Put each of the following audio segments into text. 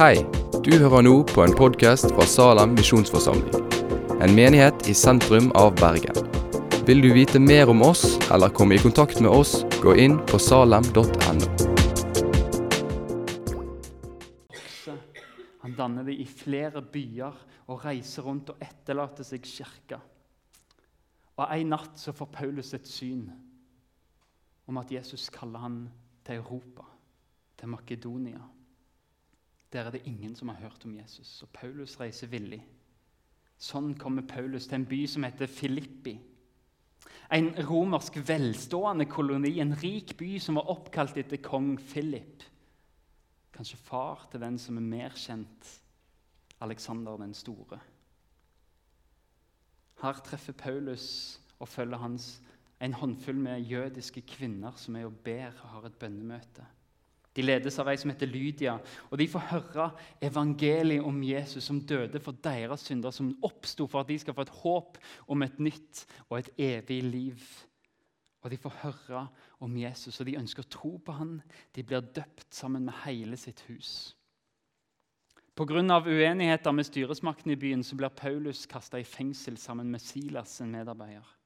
Hei, du hører nå på en podkast fra Salem misjonsforsamling. En menighet i sentrum av Bergen. Vil du vite mer om oss eller komme i kontakt med oss, gå inn på salem.no. Han danner det i flere byer og reiser rundt og etterlater seg kirka. Og En natt så får Paulus et syn om at Jesus kaller han til Europa, til Makedonia. Der er det ingen som har hørt om Jesus, og Paulus reiser villig. Sånn kommer Paulus til en by som heter Filippi. En romersk velstående koloni, en rik by som var oppkalt etter kong Philip. Kanskje far til den som er mer kjent, Alexander den store. Her treffer Paulus og følger hans en håndfull med jødiske kvinner som er og ber og har et bønnemøte. De ledes av ei som heter Lydia, og de får høre evangeliet om Jesus som døde for deres synder, som oppsto for at de skal få et håp om et nytt og et evig liv. Og De får høre om Jesus, og de ønsker å tro på han. De blir døpt sammen med hele sitt hus. Pga. uenigheter med styresmakten i byen så blir Paulus kasta i fengsel sammen med Silas, en medarbeider.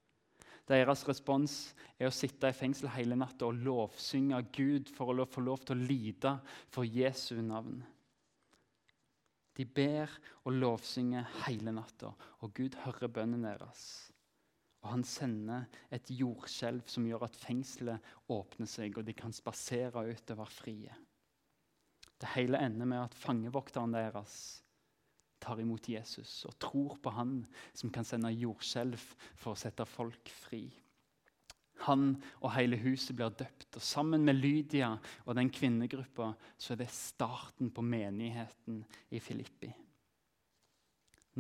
Deres respons er å sitte i fengsel hele natta og lovsynge Gud for å få lov til å lide for Jesu navn. De ber og lovsynger hele natta, og Gud hører bønnen deres. Og Han sender et jordskjelv som gjør at fengselet åpner seg, og de kan spasere utover frie. Det hele ender med at fangevokteren deres tar imot Jesus og tror på han som kan sende jordskjelv for å sette folk fri. Han og hele huset blir døpt, og sammen med Lydia og den kvinnegruppa så er det starten på menigheten i Filippi.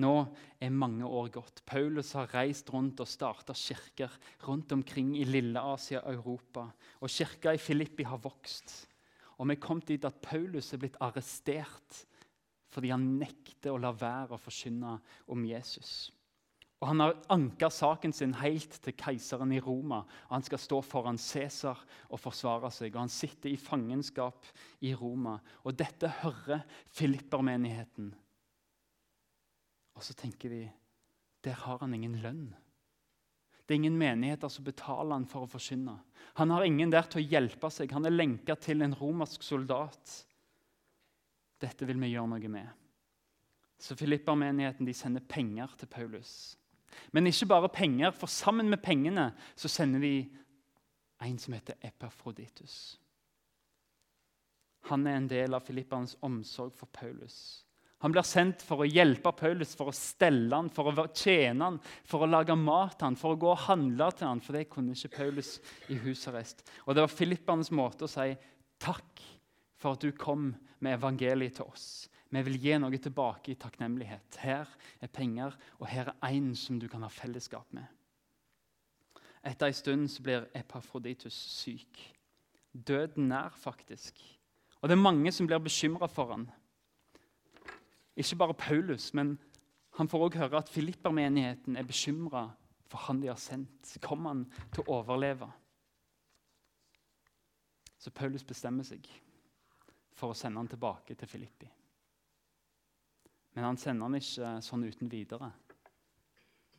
Nå er mange år gått. Paulus har reist rundt og starta kirker rundt omkring i lille Asia og Europa. Og kirka i Filippi har vokst. Og vi er kommet dit at Paulus er blitt arrestert fordi han nekter å la være å forkynne om Jesus. Og Han har anka saken sin helt til keiseren i Roma. og Han skal stå foran Cæsar og forsvare seg. og Han sitter i fangenskap i Roma. Og Dette hører Filippermenigheten. Og så tenker de der har han ingen lønn. Det er ingen menigheter som betaler han for å forkynne. Han har ingen der til å hjelpe seg. Han er lenka til en romersk soldat. Dette vil vi gjøre noe med. Så Filippa-menigheten sender penger til Paulus. Men ikke bare penger, for sammen med pengene så sender de en som heter Epafroditus. Han er en del av Filippaens omsorg for Paulus. Han blir sendt for å hjelpe Paulus, for å stelle han, for å tjene han, for å lage mat han, for å gå og handle til han, for det kunne ikke Paulus i husarrest. Og Det var Filippaens måte å si takk for at du kom med evangeliet til oss. Vi vil gi noe tilbake i takknemlighet. Her er penger, og her er én som du kan ha fellesskap med. Etter en stund så blir Epafroditus syk. Døden nær, faktisk. Og det er mange som blir bekymra for han. Ikke bare Paulus, men han får også høre at Filippermenigheten er bekymra for han de har sendt. Kommer han til å overleve? Så Paulus bestemmer seg for å sende han tilbake til Filippi. Men han sender han ikke sånn uten videre.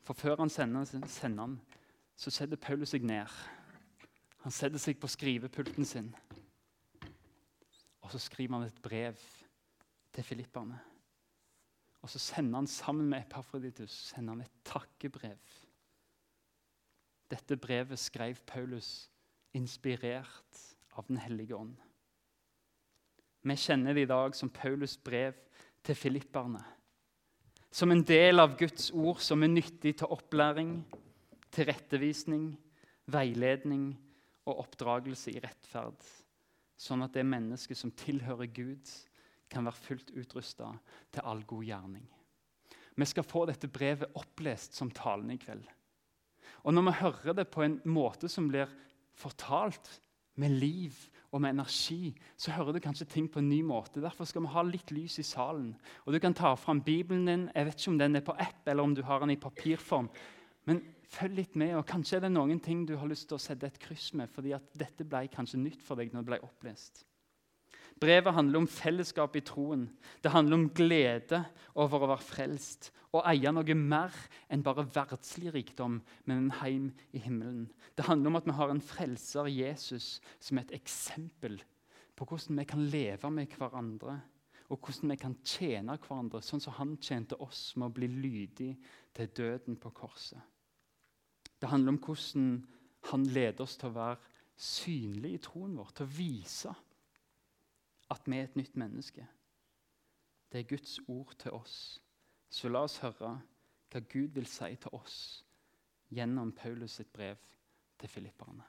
For før han sender, sender han, så setter Paulus seg ned. Han setter seg på skrivepulten sin. Og så skriver han et brev til filipperne. Og så sender han sammen med Epafroditus sender han et takkebrev. Dette brevet skrev Paulus inspirert av Den hellige ånd. Vi kjenner det i dag som Paulus' brev til filipperne. Som en del av Guds ord som er nyttig til opplæring, tilrettevisning, veiledning og oppdragelse i rettferd. Sånn at det mennesket som tilhører Gud, kan være fullt utrusta til all god gjerning. Vi skal få dette brevet opplest som talen i kveld. Og Når vi hører det på en måte som blir fortalt med liv og med energi, så hører du kanskje ting på en ny måte. Derfor skal vi ha litt lys i salen. Og Du kan ta fram Bibelen din. Jeg vet ikke om den er på app eller om du har den i papirform. Men følg litt med, og kanskje er det noen ting du har lyst til å sette et kryss med, fordi at dette ble kanskje nytt for deg når det ble opplest. Brevet handler om fellesskap i troen. Det handler om glede over å være frelst og eie noe mer enn bare verdslig rikdom, men en heim i himmelen. Det handler om at vi har en frelser, Jesus, som et eksempel på hvordan vi kan leve med hverandre, og hvordan vi kan tjene hverandre, sånn som han tjente oss med å bli lydig til døden på korset. Det handler om hvordan han leder oss til å være synlige i troen vår, til å vise at vi er et nytt menneske. Det er Guds ord til oss. Så la oss høre hva Gud vil si til oss gjennom Paulus sitt brev til filipperne.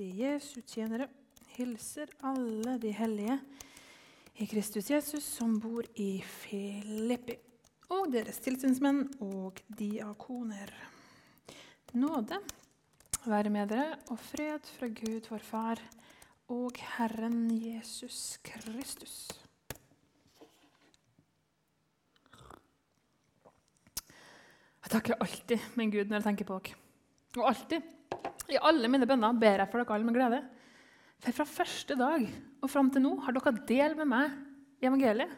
Kristi Jesu tjenere hilser alle de hellige i Kristus Jesus som bor i Filippi, og deres tilsynsmenn og diakoner. Nåde være med dere og fred fra Gud vår Far og Herren Jesus Kristus. Jeg takker alltid min Gud når jeg tenker på dere. Og alltid i alle mine bønner ber jeg for dere alle med glede. For fra første dag og fram til nå har dere del med meg i evangeliet.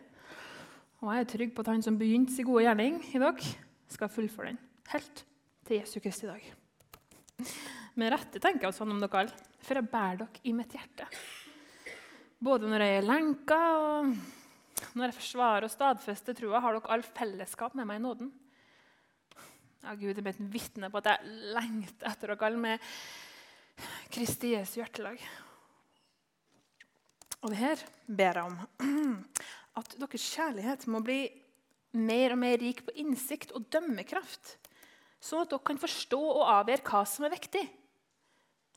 Og jeg er trygg på at han som begynte sin gode gjerning i dere, skal fullføre den helt til Jesu Kristi dag. Med rette tenker jeg sånn om dere alle, for jeg bærer dere i mitt hjerte. Både når jeg er lenka og når jeg forsvarer og stadfester trua, har dere all fellesskap med meg i nåden. Ja, Gud er blitt vitne på at jeg lengter etter dere alle med Kristi Jesu hjertelag. Og det her ber jeg om at deres kjærlighet må bli mer og mer rik på innsikt og dømmekraft, sånn at dere kan forstå og avgjøre hva som er viktig.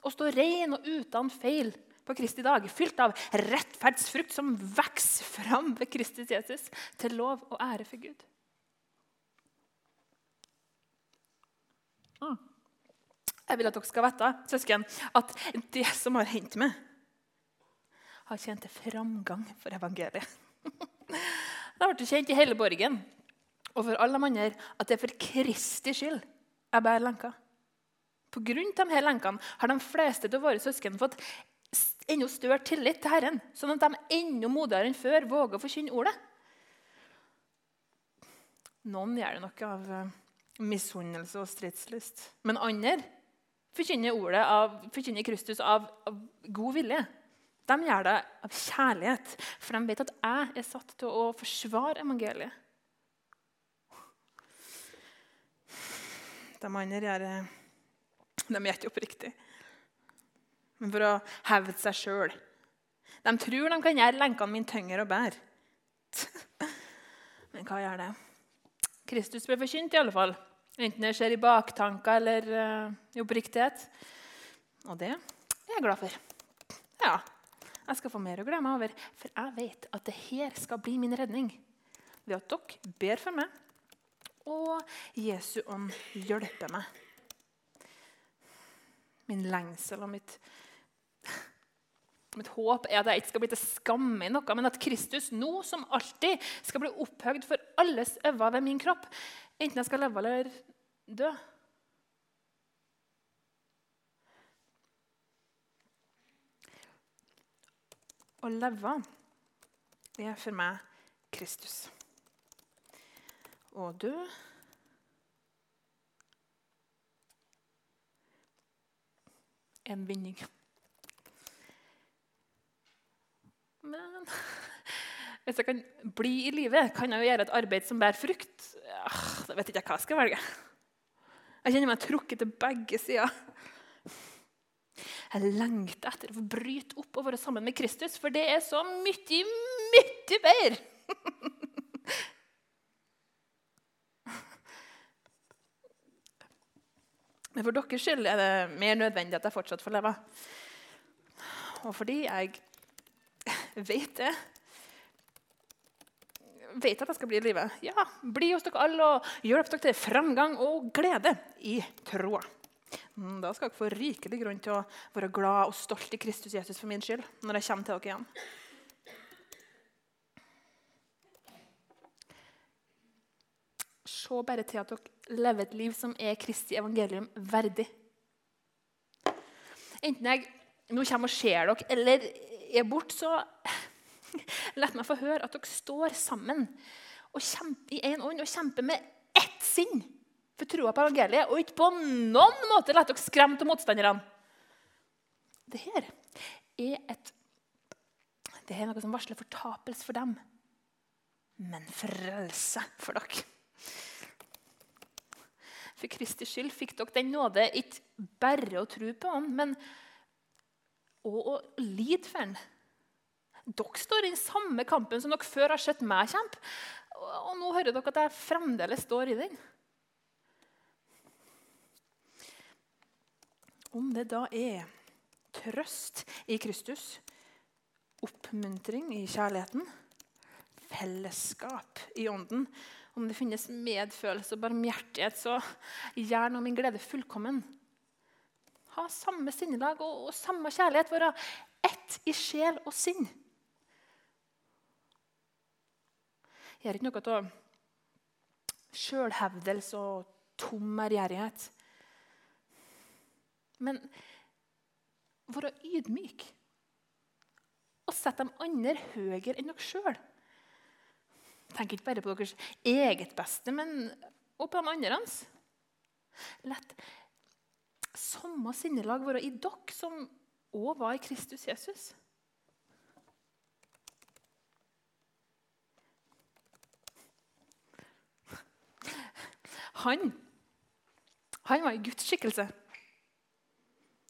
Å stå ren og uten feil på Kristi dag, fylt av rettferdsfrukt som vokser fram ved Kristus Jesus, til lov og ære for Gud. Mm. Jeg vil at dere skal vite søsken, at det som har hendt meg, har kjent til framgang for evangeliet. Det har blitt kjent i hele borgen og for alle de andre at det er for Kristi skyld jeg bærer lenker. På grunn av disse lenkene har de fleste av våre søsken fått enda større tillit til Herren, sånn at de enda modigere enn før våger å forkynne ordet. Noen gjør det nok av eh, misunnelse og stridslyst. Men andre forkynner ordet av, forkynner Kristus av, av, god vilje. De gjør det av kjærlighet, for de vet at jeg er satt til å forsvare evangeliet. De andre gjør De gjør ikke oppriktig, men for å hevde seg sjøl. De tror de kan gjøre lenkene mine tyngre å bære. Men hva gjør det? Kristus ble forkynt, i alle fall. Enten det skjer i baktanker eller uh, i oppriktighet. Og det er jeg glad for. Ja, jeg skal få mer å glede meg over, for jeg vet at det her skal bli min redning. Ved at dere ber for meg, og Jesu ånd hjelper meg. min lengsel og mitt, mitt håp er at jeg ikke skal bli til skamme i noe, men at Kristus nå som alltid skal bli opphøyd for alles øyne ved min kropp, enten jeg skal leve eller dø. Å leve det er for meg Kristus. Å dø en vinning. Men hvis jeg kan bli i live, kan jeg jo gjøre et arbeid som bærer frukt. Ja, da vet jeg ikke hva jeg skal velge. Jeg kjenner meg trukket til begge sider. Jeg lengter etter å bryte opp og være sammen med Kristus, for det er så mye, mye bedre. Men for deres skyld er det mer nødvendig at jeg fortsatt får leve. Og fordi jeg vet det vet at jeg skal bli i live. Ja, bli hos dere alle og hjelp dere til framgang og glede i troa. Mm, da skal dere få rikelig grunn til å være glad og stolt i Kristus Jesus for min skyld. når jeg kommer til dere igjen. Se bare til at dere lever et liv som er Kristi evangelium verdig. Enten jeg nå kommer og ser dere eller er borte, så la meg få høre at dere står sammen kjemper i én ånd og kjemper med ett sinn for troa på evangeliet, og ikke på noen måte la dere skremme av motstanderne. Dette er, et, det er noe som varsler fortapelse for dem, men frelse for dere. For Kristi skyld fikk dere den nåde ikke bare å tro på ham, men òg å lide for ham. Dere står i den samme kampen som dere før har sett meg kjempe. Og nå hører dere at jeg fremdeles står i den. Om det da er trøst i Kristus, oppmuntring i kjærligheten, fellesskap i ånden, om det finnes medfølelse og barmhjertighet, så gjør nå min glede fullkommen. Ha samme sinnelag og, og samme kjærlighet. Være ett i sjel og sinn. Gjør ikke noe av sjølhevdelse og tom ærgjerrighet. Men være ydmyk og sette de andre høyere enn dere sjøl. Tenk ikke bare på deres eget beste, men også på de andres. Lett samme sinnelag være i dere som òg var i Kristus Jesus. Han, han var i Guds skikkelse.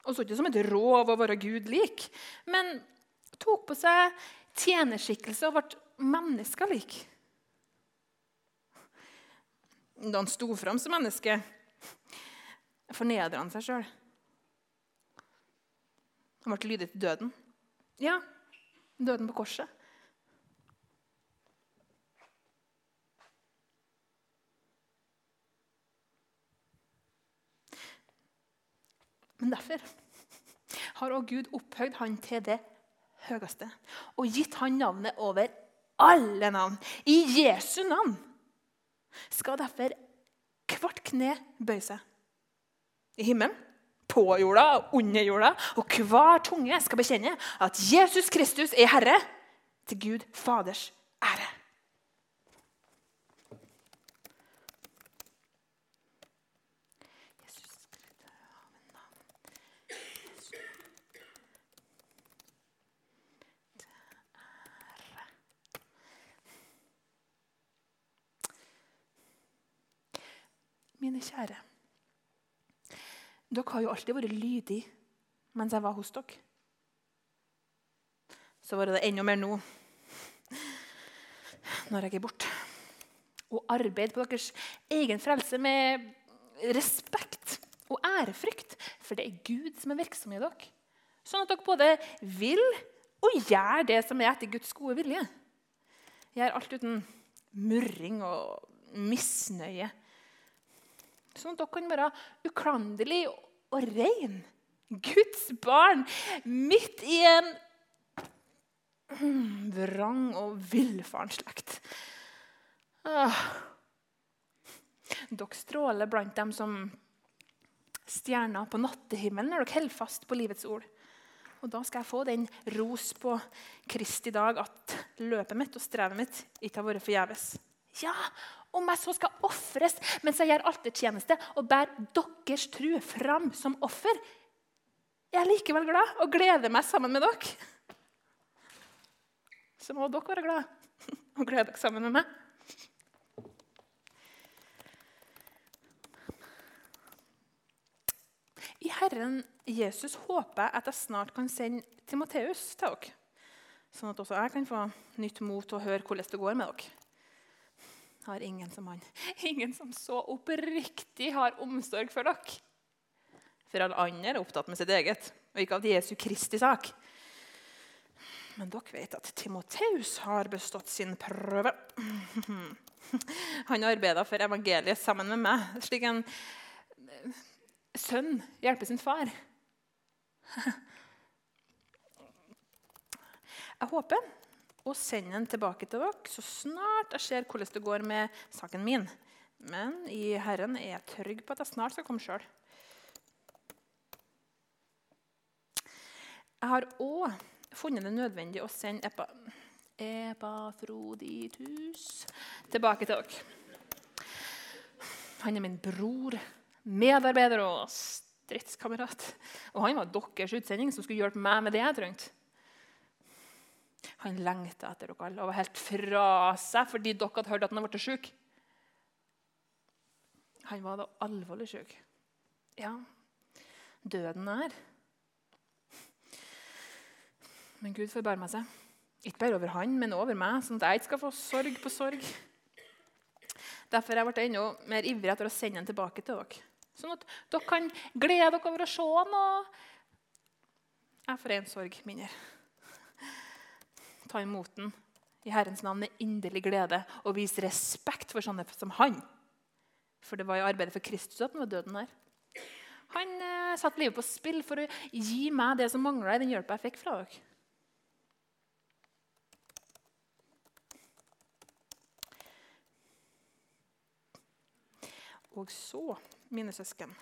Og så ikke som et rov å være Gud lik, men tok på seg tjenerskikkelse og ble menneskelik. Da han sto fram som menneske, fornedra han seg sjøl. Han ble lydig til døden. Ja, døden på korset. Men derfor har også Gud opphøyd han til det høyeste og gitt han navnet over alle navn. I Jesu navn skal derfor hvert kne bøye seg. I himmelen, på jorda og under jorda. Og hver tunge skal bekjenne at Jesus Kristus er Herre, til Gud Faders ære. Mine kjære, dere har jo alltid vært lydige mens jeg var hos dere. Så var det enda mer nå, når jeg er borte. Og arbeid på deres egen frelse med respekt og ærefrykt. For det er Gud som er virksom i dere. Sånn at dere både vil og gjør det som er etter Guds gode vilje. Gjør alt uten murring og misnøye Sånn at dere kan være uklanderlige og rein. Guds barn midt i en mm, vrang og villfaren slekt. Ah. Dere stråler blant dem som stjerner på nattehimmelen når dere holder fast på livets ord. Og da skal jeg få den ros på Kristi dag at løpet mitt og strevet mitt ikke har vært forgjeves. Ja, om jeg så skal ofres mens jeg gjør altertjeneste og bærer deres tru fram som offer, jeg er likevel glad og gleder meg sammen med dere. Så må dere være glad og glede dere sammen med meg. I Herren Jesus håper jeg at jeg snart kan sende Timoteus til dere, sånn at også jeg kan få nytt mot til å høre hvordan det går med dere. Har ingen som han. Ingen som så oppriktig har omsorg for dere. For alle andre er opptatt med sitt eget, og ikke av Jesu Kristi sak. Men dere vet at Timoteus har bestått sin prøve. Han arbeida for evangeliet sammen med meg, slik en sønn hjelper sin far. Jeg håper å sende den tilbake til dere så snart jeg ser hvordan det går med saken min. Men i Herren er jeg trygg på at jeg snart skal komme sjøl. Jeg har òg funnet det nødvendig å sende Epa, Epafroditus tilbake til dere. Han er min bror medarbeider og stridskamerat. Og han var deres utsending som skulle hjelpe meg med det jeg trengte. Han lengta etter dere alle og var helt fra seg fordi dere hadde hørt at han hadde blitt syk. Han var da alvorlig syk. Ja, døden er. Men Gud forbarmer seg. Ikke bare over han, men over meg, sånn at jeg ikke skal få sorg på sorg. Derfor har jeg blitt enda mer ivrig etter å sende den tilbake til dere. Sånn at dere kan glede dere over å se den, og jeg får en sorg mindre. Ta imot den i Herrens navn med inderlig glede og vise respekt for sånne som han. For det var i arbeidet for Kristus at han var døden der. Han eh, satte livet på spill for å gi meg det som mangla i den hjelpa jeg fikk fra dere. Og så mine søsken.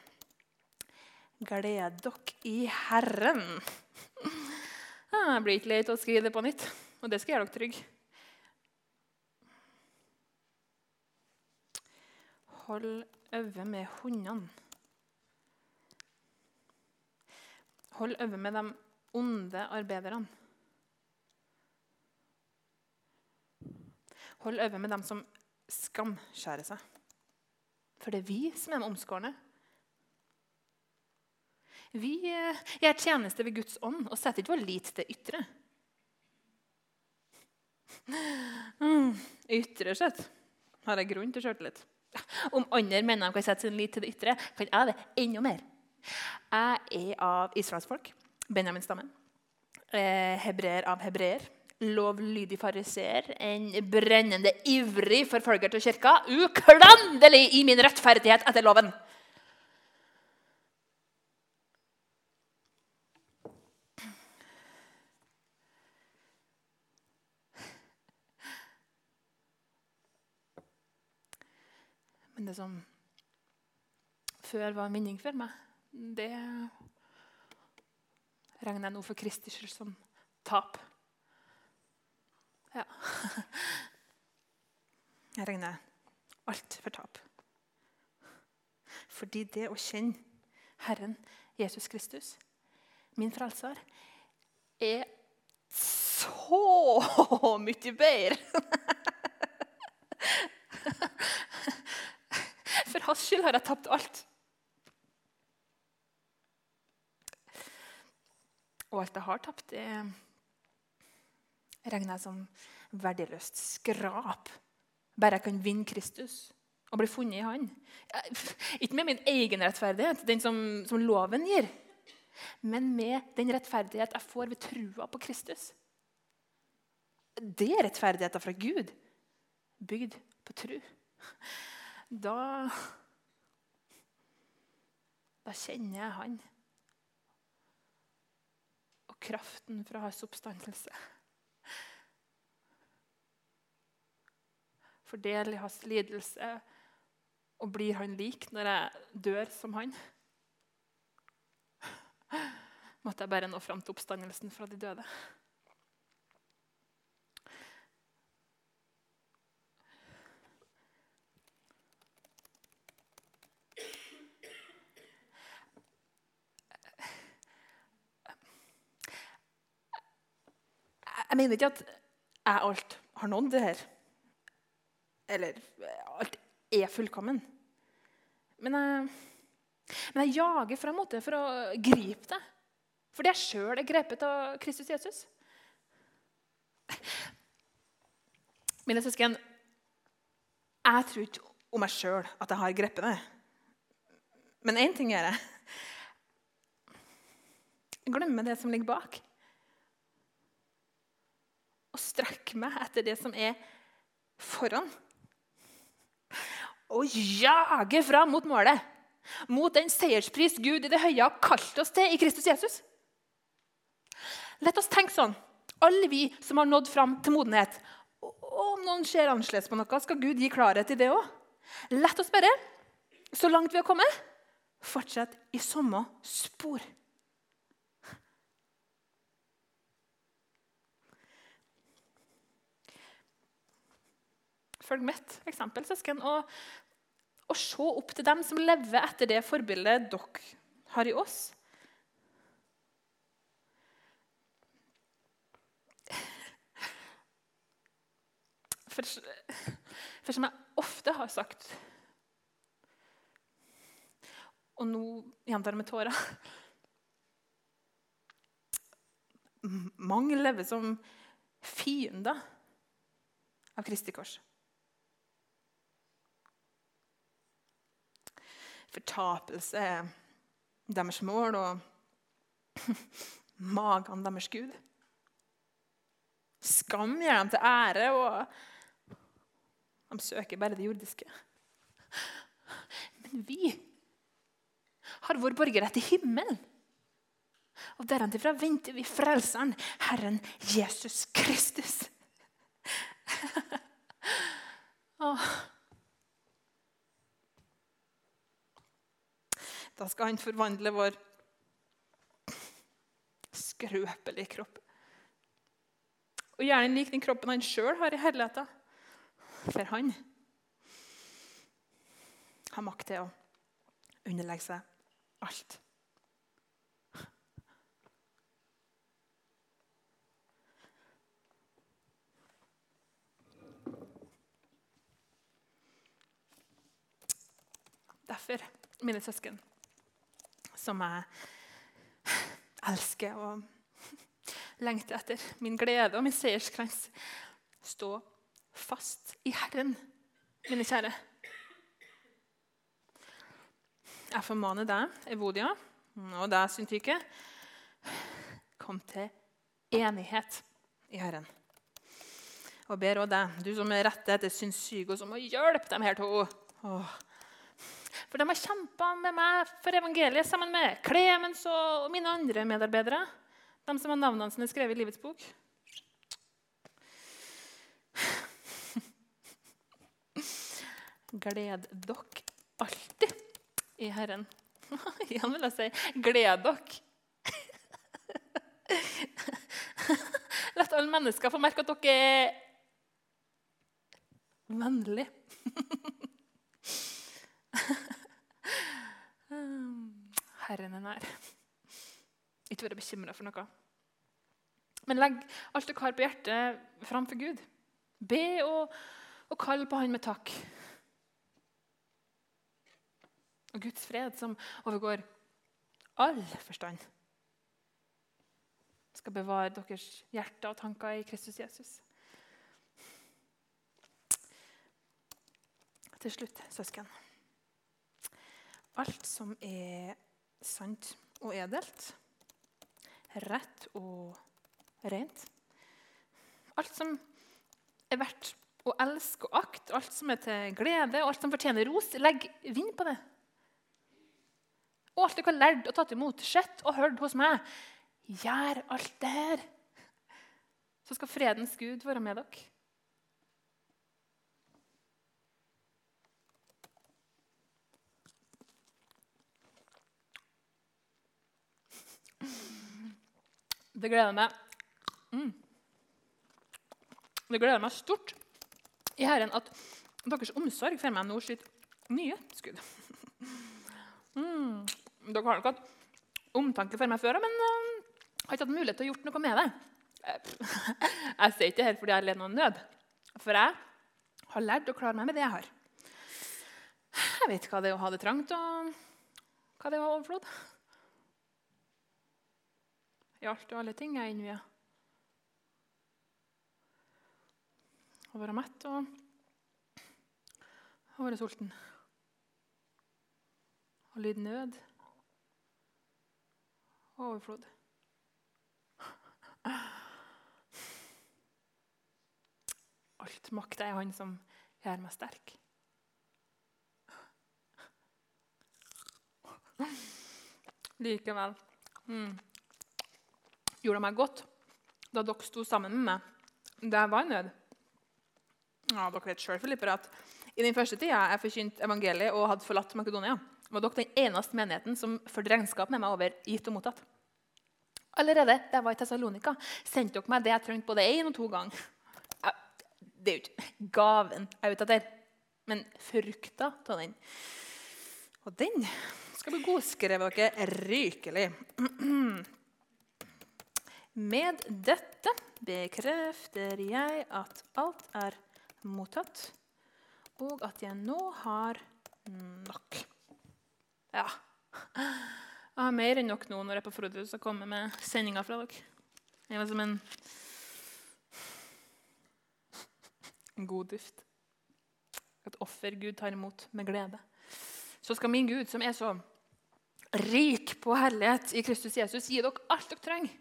Gled dere i Herren. Jeg blir ikke lei av å skrive det på nytt, og det skal gjøre dere trygge. Hold øye med hundene. Hold øye med de onde arbeiderne. Hold øye med dem som skamskjærer seg. For det er vi som er de omskårne. Vi eh, gjør tjeneste ved Guds ånd og setter ikke vår lit til ytre. Mm, ytre sett har jeg grunn til sjøltillit. Om andre mener de kan sette sin lit til det ytre, kan jeg det enda mer. Jeg er av israelsfolk, Benjamin-stammen. Eh, hebreer av hebreer lovlydig fariseer, en brennende ivrig forfølger til kirka, uklanderlig i min rettferdighet etter loven. Det som før var en vinning for meg, det regner jeg nå for Kristi skyld som tap. Ja. Jeg regner alt for tap. Fordi det å kjenne Herren Jesus Kristus, min frelser, er så mye bedre. For hans skyld har jeg tapt alt. Og alt jeg har tapt, det er regner jeg som verdiløst skrap. Bare jeg kan vinne Kristus og bli funnet i Han. Ikke med min egen rettferdighet, den som, som loven gir, men med den rettferdighet jeg får ved trua på Kristus. Det er rettferdigheten fra Gud, bygd på tru. Da Da kjenner jeg Han. Og kraften fra hans oppstandelse. Får i hans lidelse og blir han lik når jeg dør som han? Måtte jeg bare nå fram til oppstandelsen fra de døde. Jeg mener ikke at jeg alt har nådd det her. Eller alt er fullkommen. Men jeg, men jeg jager frem mot det for å gripe det. Fordi jeg sjøl er grepet av Kristus Jesus. Mine søsken, jeg tror ikke om meg sjøl at jeg har grepet det. Men én ting gjør. Jeg glemmer det som ligger bak. Og strekke meg etter det som er foran. Og jage fram mot målet. Mot den seierspris Gud i det høye har kalt oss til i Kristus Jesus. La oss tenke sånn. Alle vi som har nådd fram til modenhet. Og om noen ser annerledes på noe, skal Gud gi klarhet i det òg. La oss bare, så langt vi har kommet, fortsette i samme spor. Følg mitt eksempel, søsken, og, og se opp til dem som lever etter det forbildet dere har i oss. For, for, som jeg ofte har sagt Og nå gjentar jeg med tårer Mange lever som fiender av Kristi kors. Fortapelse er deres mål, og magen deres Gud. Skam gjør dem til ære, og de søker bare det jordiske. Men vi har vår borgerrett i himmelen. Og derenfra venter vi Frelseren, Herren Jesus Kristus. Åh. Da skal han forvandle vår skrøpelige kropp. Og gjerne lik den kroppen han sjøl har i herligheten. For han har makt til å underlegge seg alt. Derfor, mine søsken, som jeg elsker og lengter etter, min glede og min seierskrans, stå fast i Herren, mine kjære. Jeg formaner deg, Evodia, og deg, Syntyke, kom til enighet i Herren. Og ber også deg, du som er rette etter synssyke, og som må hjelpe dem her to. Åh. For de har kjempa med meg for evangeliet sammen med Clemens og mine andre medarbeidere. De som har navnene sine skrevet i livets bok. Gled dere alltid i Herren. Igjen vil jeg si gled dere. La alle mennesker få merke at dere er vennlige. Herren er nær. Ikke være bekymra for noe. Men legg alt dere har på hjertet, framfor Gud. Be og, og kall på Han med takk. Og Guds fred, som overgår all forstand, skal bevare deres hjerter og tanker i Kristus Jesus. Til slutt, søsken. Alt som er sant og edelt, rett og rent. Alt som er verdt å elske og akte, alt som er til glede, og alt som fortjener ros, legg vind på det. Og alt dere har lært og tatt imot, sett og hørt hos meg, gjør alt det her, så skal fredens Gud være med dere. Det gleder meg. Mm. Det gleder meg stort i Herren at deres omsorg får meg nå sitt nye skudd. Mm. Dere har nok hatt omtanke for meg før, men uh, har ikke hatt mulighet til å gjort noe med det. Jeg sier ikke her fordi jeg lider noen nød, for jeg har lært å klare meg med det jeg har. Jeg vet hva det er å ha det trangt, og hva det er å ha overflod. I alt og alle ting jeg innvier. Å være mett og å være sulten. Å lide nød og overflod. Alt makt er Han som gjør meg sterk. Likevel mm, gjorde meg godt da dere sto sammen med meg da jeg var i nød. Ja, dere vet selv, Filipper, at I den første tida jeg forkynte evangeliet og hadde forlatt Makedonia, var dere den eneste menigheten som førte regnskap med meg over gitt og mottatt. Allerede da jeg var i Tessalonika, sendte dere meg det jeg trengte både én og to ganger. Det er jo ikke gaven jeg er ute etter, men frukta av den. Og den skal bli godskrevet dere rykelig. Med dette bekrefter jeg at alt er mottatt, og at jeg nå har nok. Ja. Jeg har mer enn nok nå når jeg er på Frodhus og kommer med sendinga fra dere. Jeg var som en god duft. Et offer Gud tar imot med glede. Så skal min Gud, som er så rik på herlighet i Kristus Jesus, gi dere alt dere trenger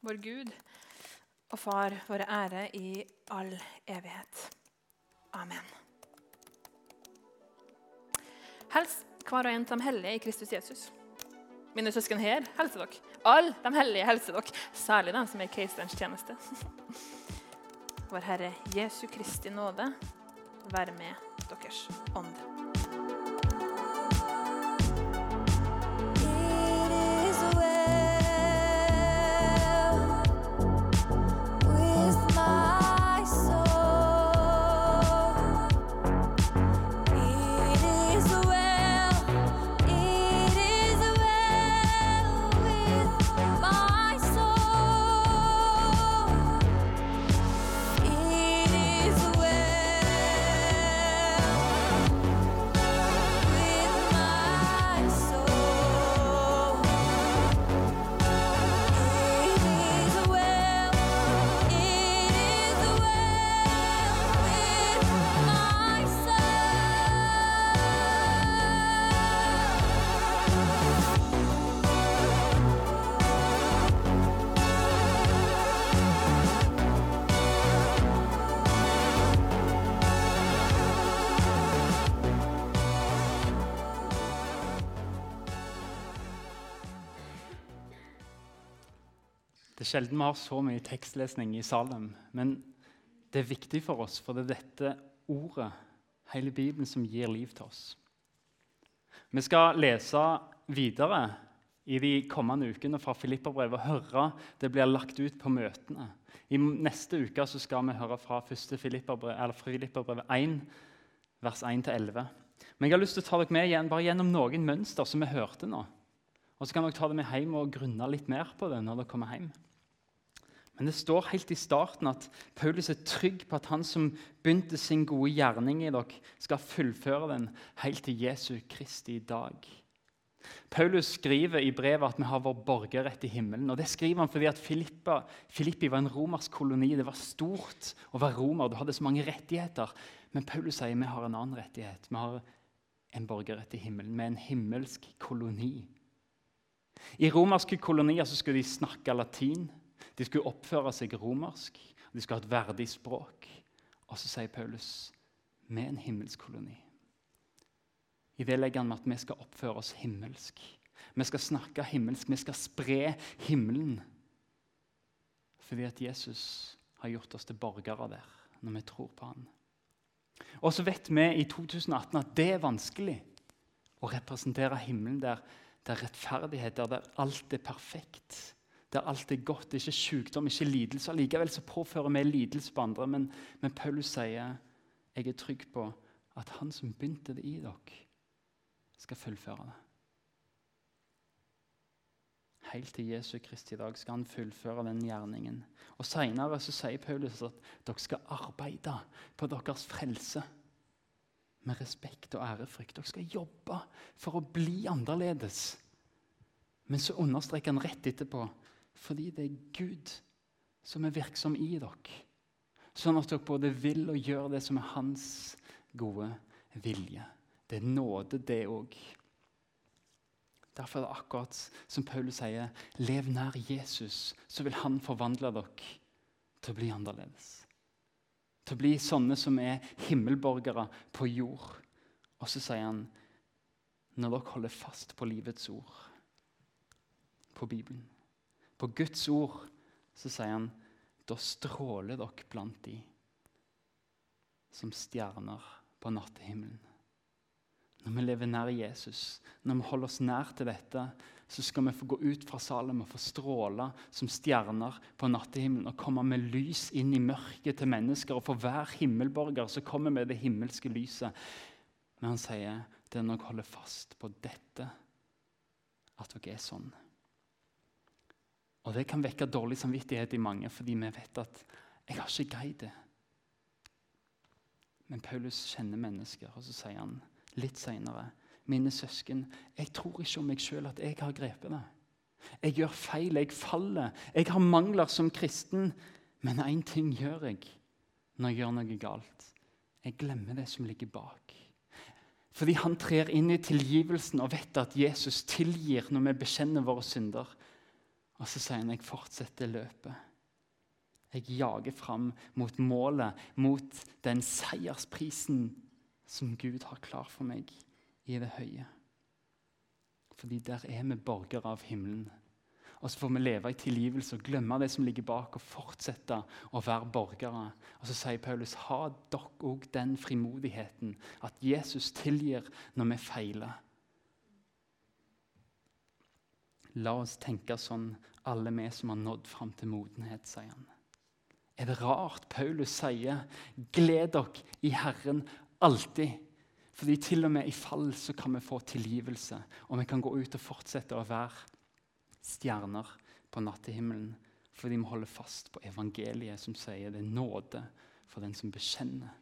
vår Gud og Far, våre ære i all evighet. Amen. Hels hver og en av de hellige i Kristus Jesus. Mine søsken her helser dere. Alle de hellige helser dere, særlig de som er i keiserens tjeneste. Vår Herre Jesu Kristi nåde være med deres ånd. Sjelden vi har så mye tekstlesning i Salem, men det er viktig for oss, for det er dette ordet, hele Bibelen, som gir liv til oss. Vi skal lese videre i de kommende ukene fra Filipperbrevet og høre det blir lagt ut på møtene. I neste uke skal vi høre fra 1. Filipperbrevet 1, vers 1-11. Men jeg har lyst til å ta dere med igjen, bare gjennom noen mønster som vi hørte nå. Og så kan dere ta det med hjem og grunne litt mer på det når dere kommer hjem. Men det står helt i starten at Paulus er trygg på at han som begynte sin gode gjerning i dere, skal fullføre den helt til Jesu Kristi dag. Paulus skriver i brevet at vi har vår borgerrett i himmelen. og Det skriver han fordi at Filippa, Filippi var en romersk koloni. Det var stort å være romer. Du hadde så mange rettigheter. Men Paulus sier vi har en annen rettighet. Vi har en borgerrett i himmelen. Vi er en himmelsk koloni. I romerske kolonier skulle de snakke latin. De skulle oppføre seg romersk, de skulle ha et verdig språk. Og så sier Paulus vi er en himmelsk koloni. I det legger han med at vi skal oppføre oss himmelsk. Vi skal snakke himmelsk. Vi skal spre himmelen. Fordi at Jesus har gjort oss til borgere der når vi tror på han. Og så vet vi i 2018 at det er vanskelig å representere himmelen der, der rettferdighet, der alt er perfekt, der alt er godt, ikke sykdom, ikke lidelse. Likevel så påfører vi lidelse på andre, men, men Paulus sier jeg er trygg på at han som begynte det i dere, skal fullføre det. Helt til Jesu Kristi dag skal han fullføre den gjerningen. Og Senere sier Paulus at dere skal arbeide på deres frelse med respekt og ærefrykt. Dere skal jobbe for å bli annerledes. Men så understreker han rett etterpå fordi det er Gud som er virksom i dere. Sånn at dere både vil og gjør det som er hans gode vilje. Det er nåde, det òg. Derfor er det akkurat som Paulus sier, lev nær Jesus, så vil han forvandle dere til å bli annerledes. Til å bli sånne som er himmelborgere på jord. Og så sier han, når dere holder fast på livets ord, på Bibelen, på Guds ord, så sier han, da stråler dere blant de som stjerner på nattehimmelen. Når vi lever nær Jesus, når vi holder oss nær til dette, så skal vi få gå ut fra Salem og få stråle som stjerner på nattehimmelen og komme med lys inn i mørket til mennesker. Og for hver himmelborger så kommer vi det himmelske lyset. Men han sier det er når dere holder fast på dette, at dere er sånn. Og Det kan vekke dårlig samvittighet i mange, fordi vi vet at 'jeg har ikke greid det'. Men Paulus kjenner mennesker, og så sier han litt seinere. Mine søsken, jeg tror ikke om meg sjøl at jeg har grepet det. Jeg gjør feil, jeg faller. Jeg har mangler som kristen. Men én ting gjør jeg når jeg gjør noe galt. Jeg glemmer det som ligger bak. Fordi han trer inn i tilgivelsen og vet at Jesus tilgir når vi bekjenner våre synder. Og så sier han jeg fortsetter løpet. Jeg jager fram mot målet, mot den seiersprisen som Gud har klar for meg i det høye. Fordi der er vi borgere av himmelen. Og så får vi leve i tilgivelse og glemme det som ligger bak, og fortsette å være borgere. Og så sier Paulus, ha dere òg den frimodigheten at Jesus tilgir når vi feiler. La oss tenke sånn, alle vi som har nådd fram til modenhet, sier han. Er det rart Paulus sier, gled dere i Herren Alltid. Fordi til og med i fall så kan vi få tilgivelse, og vi kan gå ut og fortsette å være stjerner på nattehimmelen fordi vi holder fast på evangeliet som sier det er nåde for den som bekjenner.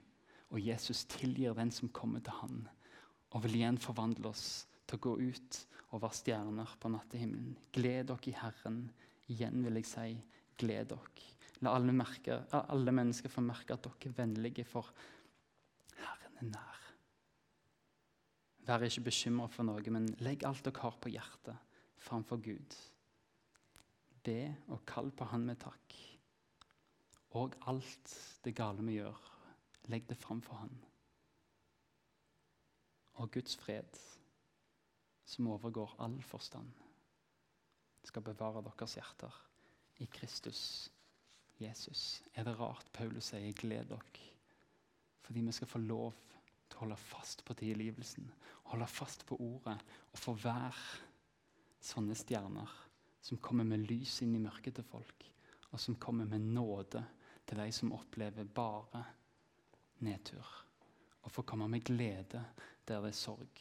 Og Jesus tilgir den som kommer til han, og vil igjen forvandle oss til å gå ut og være stjerner på nattehimmelen. Gled dere i Herren. Igjen vil jeg si, gled dere. La alle, merke, alle mennesker få merke at dere er vennlige, for Herren er nær. Vær ikke bekymra for noe, men legg alt dere har på hjertet, framfor Gud. Be og kall på Han med takk. Og alt det gale vi gjør, legg det framfor Han. Og Guds fred, som overgår all forstand, skal bevare deres hjerter i Kristus Jesus. Er det rart Paulus sier 'gled dere'? Fordi vi skal få lov til å holde fast på tilgivelsen, holde fast på ordet og få være sånne stjerner som kommer med lys inn i mørket til folk, og som kommer med nåde til de som opplever bare nedtur. Og få komme med glede der det er sorg.